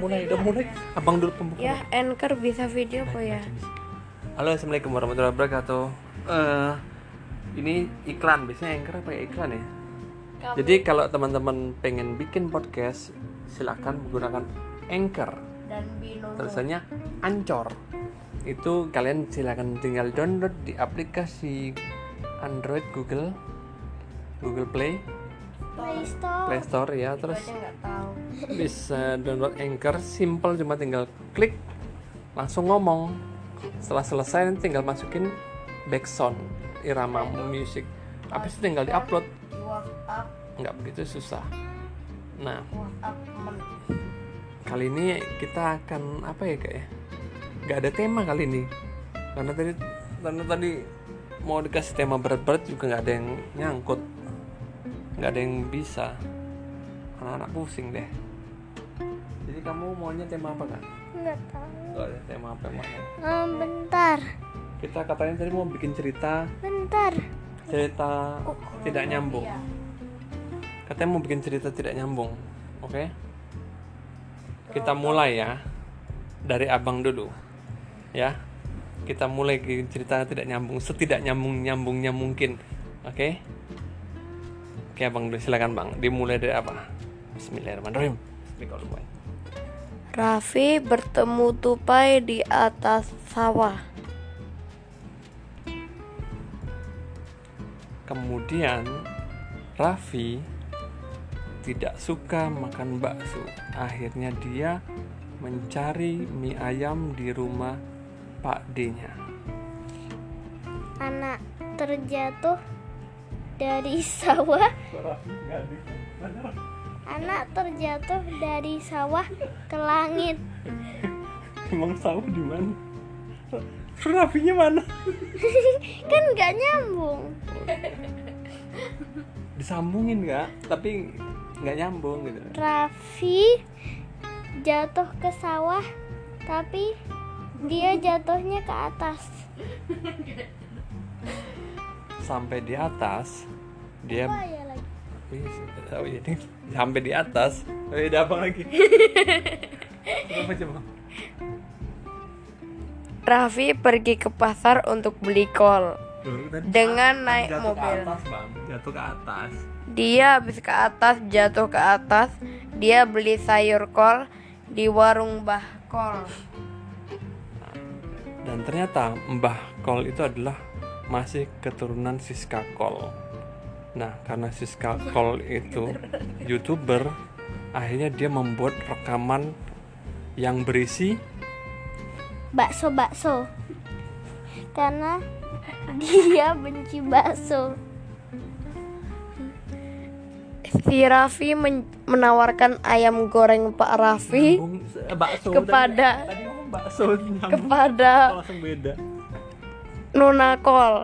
mulai udah mulai. Abang dulu pembuka Ya, anchor bisa video kok ya. halo assalamualaikum warahmatullahi wabarakatuh. Eh, ini iklan biasanya anchor apa ya? Iklan ya? Jadi kalau teman-teman pengen bikin podcast silakan menggunakan anchor. Dan binomo. tulisannya ancor itu kalian silakan tinggal download di aplikasi Android Google Google Play Play Store. Play Store ya terus? bisa download Anchor simple cuma tinggal klik langsung ngomong. Setelah selesai nanti tinggal masukin background irama musik habis itu tinggal diupload. Nggak begitu susah. Nah kali ini kita akan apa ya kayak nggak ada tema kali ini. Karena tadi karena tadi mau dikasih tema berat-berat juga nggak ada yang nyangkut nggak ada yang bisa. Anak-anak pusing deh. Jadi kamu maunya tema apa kan Nggak tahu. nggak ada tema apa yang mau Hmm, bentar. kita katanya tadi mau bikin cerita. Bentar. cerita tidak nyambung. Katanya mau bikin cerita tidak nyambung oke? Kita mulai ya dari abang dulu ya. Kita mulai bikin cerita tidak nyambung setidak nyambung nyambungnya mungkin oke oke abang dulu silakan bang dimulai dari apa Bismillahirrahmanirrahim Bismillahirrahmanirrahim Raffi bertemu tupai di atas sawah. Kemudian Raffi tidak suka makan bakso. Akhirnya dia mencari mie ayam di rumah Pak D-nya. Anak terjatuh dari sawah. Anak terjatuh dari sawah ke langit. Emang sawah di mana? Raffinya mana? Kan nggak nyambung. Disambungin nggak? Tapi nggak nyambung gitu. Raffi jatuh ke sawah, tapi dia jatuhnya ke atas. Sampai di atas dia Apa ya lagi? Oh, ini sampai di atas. Oh, ada apa lagi? Coba coba. Raffi pergi ke pasar untuk beli kol. Dengan naik jatuh mobil. ke atas bang jatuh ke atas Dia habis ke atas, jatuh ke atas. Dia beli sayur kol di warung Mbah Kol. dan ternyata Mbah Kol itu adalah masih keturunan Siska Kol nah karena Siska Kol itu youtuber akhirnya dia membuat rekaman yang berisi Bakso-bakso. Karena dia benci bakso. Si Raffi men- menawarkan ayam goreng Pak Raffi nyambung eh, bakso kepada- tadi, tadi bakso kepada Kok langsung beda Nona Kol.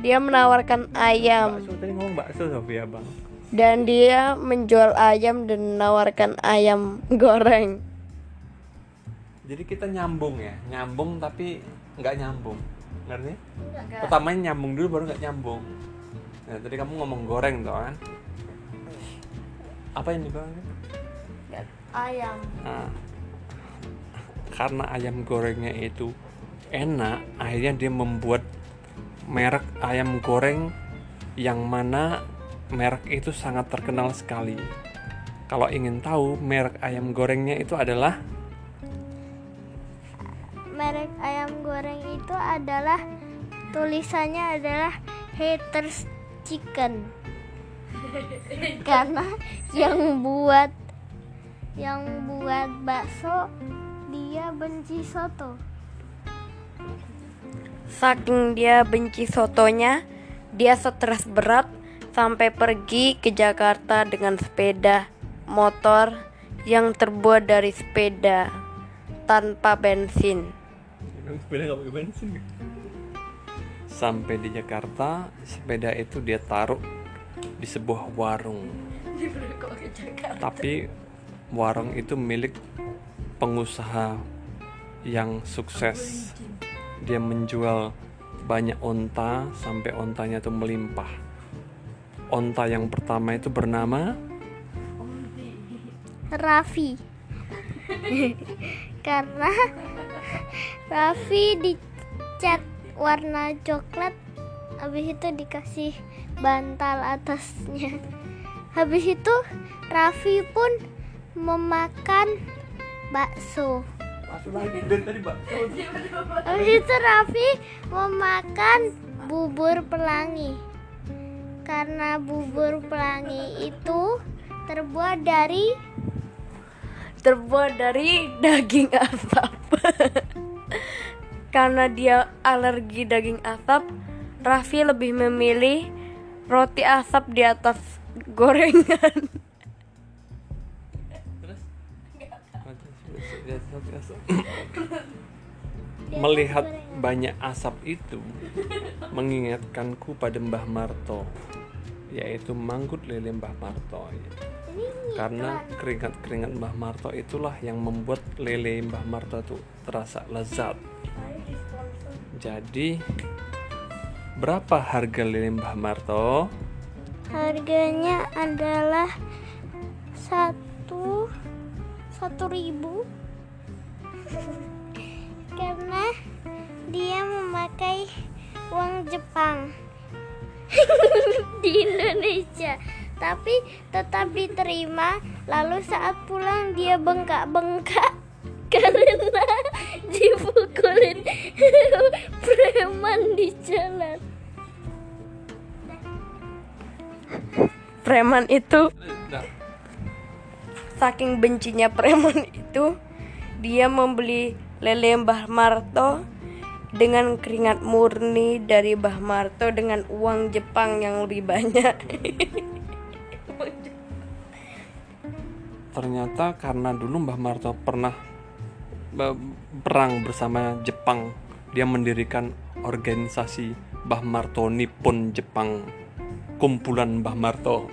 Dia menawarkan ayam. Bakso tadi ngomong bakso Sofia bang. Dan dia menjual ayam dan menawarkan ayam goreng. jadi kita nyambung ya? Nyambung tapi nggak nyambung. Ngerti pertamanya nyambung dulu baru nggak nyambung. Nah tadi kamu ngomong goreng toh kan? Apa yang dibilang Ayam. nah, karena ayam gorengnya itu enak akhirnya dia membuat merek ayam goreng yang mana merek itu sangat terkenal sekali kalau ingin tahu merek ayam gorengnya itu adalah Merek ayam goreng itu adalah tulisannya adalah haters chicken. Karena yang buat yang buat bakso dia benci soto. Saking dia benci sotonya, dia stres berat sampai pergi ke Jakarta dengan sepeda motor yang terbuat dari sepeda tanpa bensin. sepeda nggak pakai bensin? Sampai di Jakarta sepeda itu dia taruh di sebuah warung. Tapi warung itu milik pengusaha yang sukses dia menjual banyak onta sampai ontanya itu melimpah onta yang pertama itu bernama Raffi. Karena Raffi dicat warna coklat habis itu dikasih bantal atasnya. Habis itu Raffi pun memakan bakso. Masuk lagi dari tadi bakso. Habis itu Raffi memakan bubur pelangi. Karena bubur pelangi itu terbuat dari terbuat dari daging asap. Karena dia alergi daging asap, Raffi lebih memilih roti asap di atas gorengan. Melihat banyak asap itu mengingatkanku pada Mbah Marto yaitu manggut lele Mbah Marto karena keringat-keringat Mbah Marto itulah yang membuat lele Mbah Marto itu terasa lezat. Jadi berapa harga lele Mbah Marto? Harganya adalah satu satu ribu karena dia memakai uang Jepang. Di Indonesia. Tapi tetap diterima. Lalu saat pulang dia bengkak-bengkak. Karena dipukulin preman di jalan. Preman itu Nah, saking bencinya preman itu dia membeli lele Mbah Marto dengan keringat murni dari Mbah Marto dengan uang Jepang yang lebih banyak. ternyata karena dulu Mbah Marto pernah perang bersama Jepang dia mendirikan organisasi Mbah Marto Nippon Jepang kumpulan Mbah Marto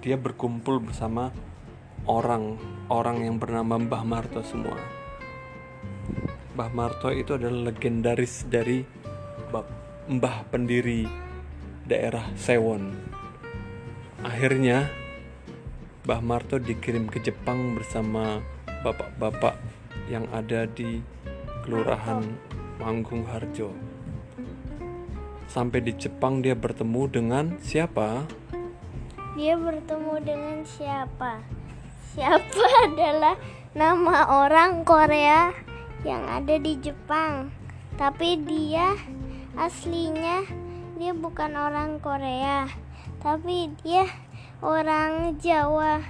dia berkumpul bersama orang orang yang bernama Mbah Marto semua Mbah Marto itu adalah legendaris dari Mbah pendiri daerah Sewon akhirnya Mbah Marto dikirim ke Jepang bersama bapak-bapak yang ada di Kelurahan Manggung Harjo. Sampai di Jepang dia bertemu dengan siapa? Dia bertemu dengan siapa? Siapa adalah nama orang Korea yang ada di Jepang. Tapi dia aslinya dia bukan orang Korea, tapi dia orang Jawa.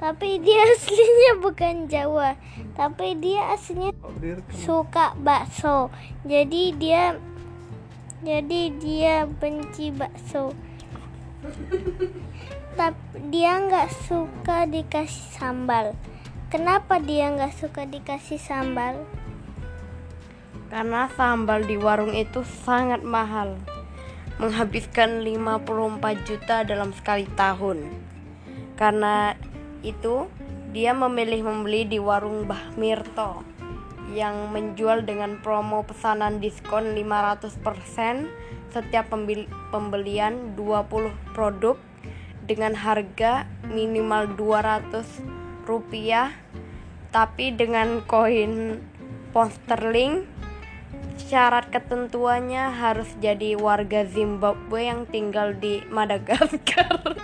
Tapi dia aslinya bukan Jawa, tapi dia aslinya suka bakso. Jadi dia jadi dia benci bakso. Tapi dia nggak suka dikasih sambal. Kenapa dia nggak suka dikasih sambal? Karena sambal di warung itu sangat mahal. Menghabiskan 54 juta dalam sekali tahun. Karena itu dia memilih membeli di warung Mbah Mirto yang menjual dengan promo pesanan diskon 500% setiap pembeli- pembelian 20 produk dengan harga minimal 200 rupiah tapi dengan koin pound sterling syarat ketentuannya harus jadi warga Zimbabwe yang tinggal di Madagaskar.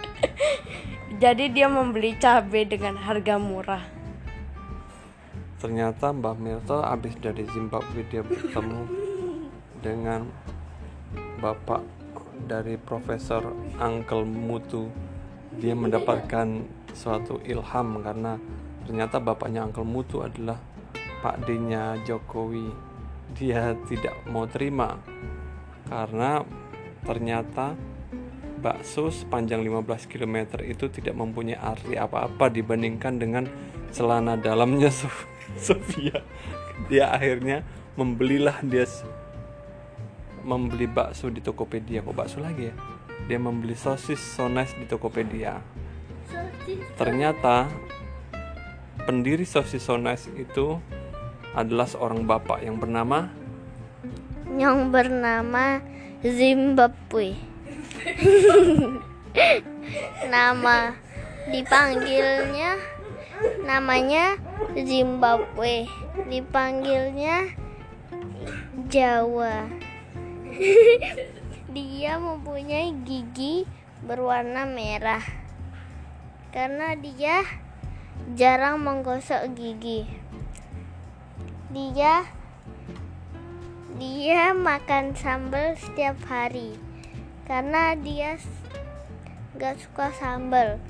Jadi dia membeli cabai dengan harga murah Ternyata Mbah Mirto habis dari Zimbabwe dia bertemu dengan bapak dari Profesor Uncle Mutu. Dia mendapatkan suatu ilham karena ternyata bapaknya Uncle Mutu adalah Pak D-nya Jokowi. Dia tidak mau terima karena ternyata bakso sepanjang 15 km itu tidak mempunyai arti apa-apa dibandingkan dengan celana dalamnya Sofia. Dia akhirnya membelilah dia membeli bakso di Tokopedia. Kok bakso lagi ya? Dia membeli sosis sones di Tokopedia. Ternyata pendiri sosis sones itu adalah seorang bapak yang bernama Yang bernama Zimbabwe. Nama dipanggilnya namanya Zimbabwe. Dipanggilnya Jawa. Dia mempunyai gigi berwarna merah karena dia jarang menggosok gigi. Dia dia makan sambal setiap hari karena dia gak suka sambal.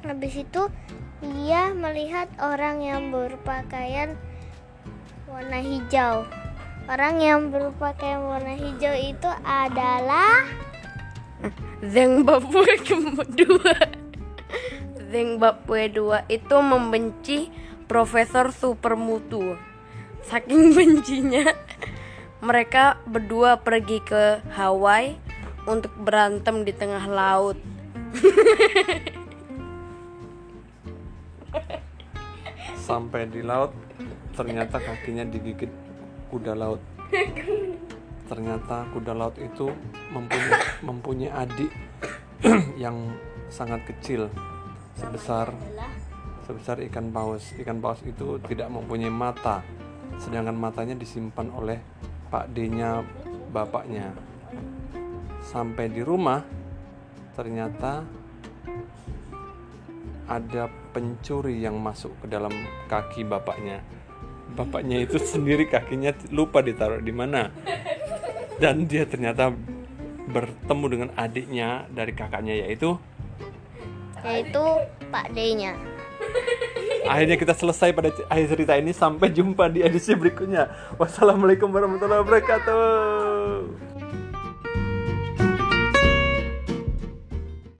Habis itu dia melihat orang yang berpakaian warna hijau. Orang yang berpakaian warna hijau itu adalah Zimbabwe kedua. Zimbabwe 2 itu membenci Profesor Supermutu. Saking bencinya, mereka berdua pergi ke Hawaii untuk berantem di tengah laut. Sampai di laut, ternyata kakinya digigit kuda laut. Ternyata kuda laut itu mempunyai, mempunyai adik yang sangat kecil sebesar sebesar ikan paus. Ikan paus itu tidak mempunyai mata, sedangkan matanya disimpan oleh Pak D-nya bapaknya. Sampai di rumah, ternyata ada pencuri yang masuk ke dalam kaki bapaknya. Bapaknya itu sendiri kakinya lupa ditaruh di mana. Dan dia ternyata bertemu dengan adiknya dari kakaknya yaitu yaitu Pak D-nya. akhirnya kita selesai pada akhir cerita ini sampai jumpa di edisi berikutnya wassalamualaikum warahmatullahi wabarakatuh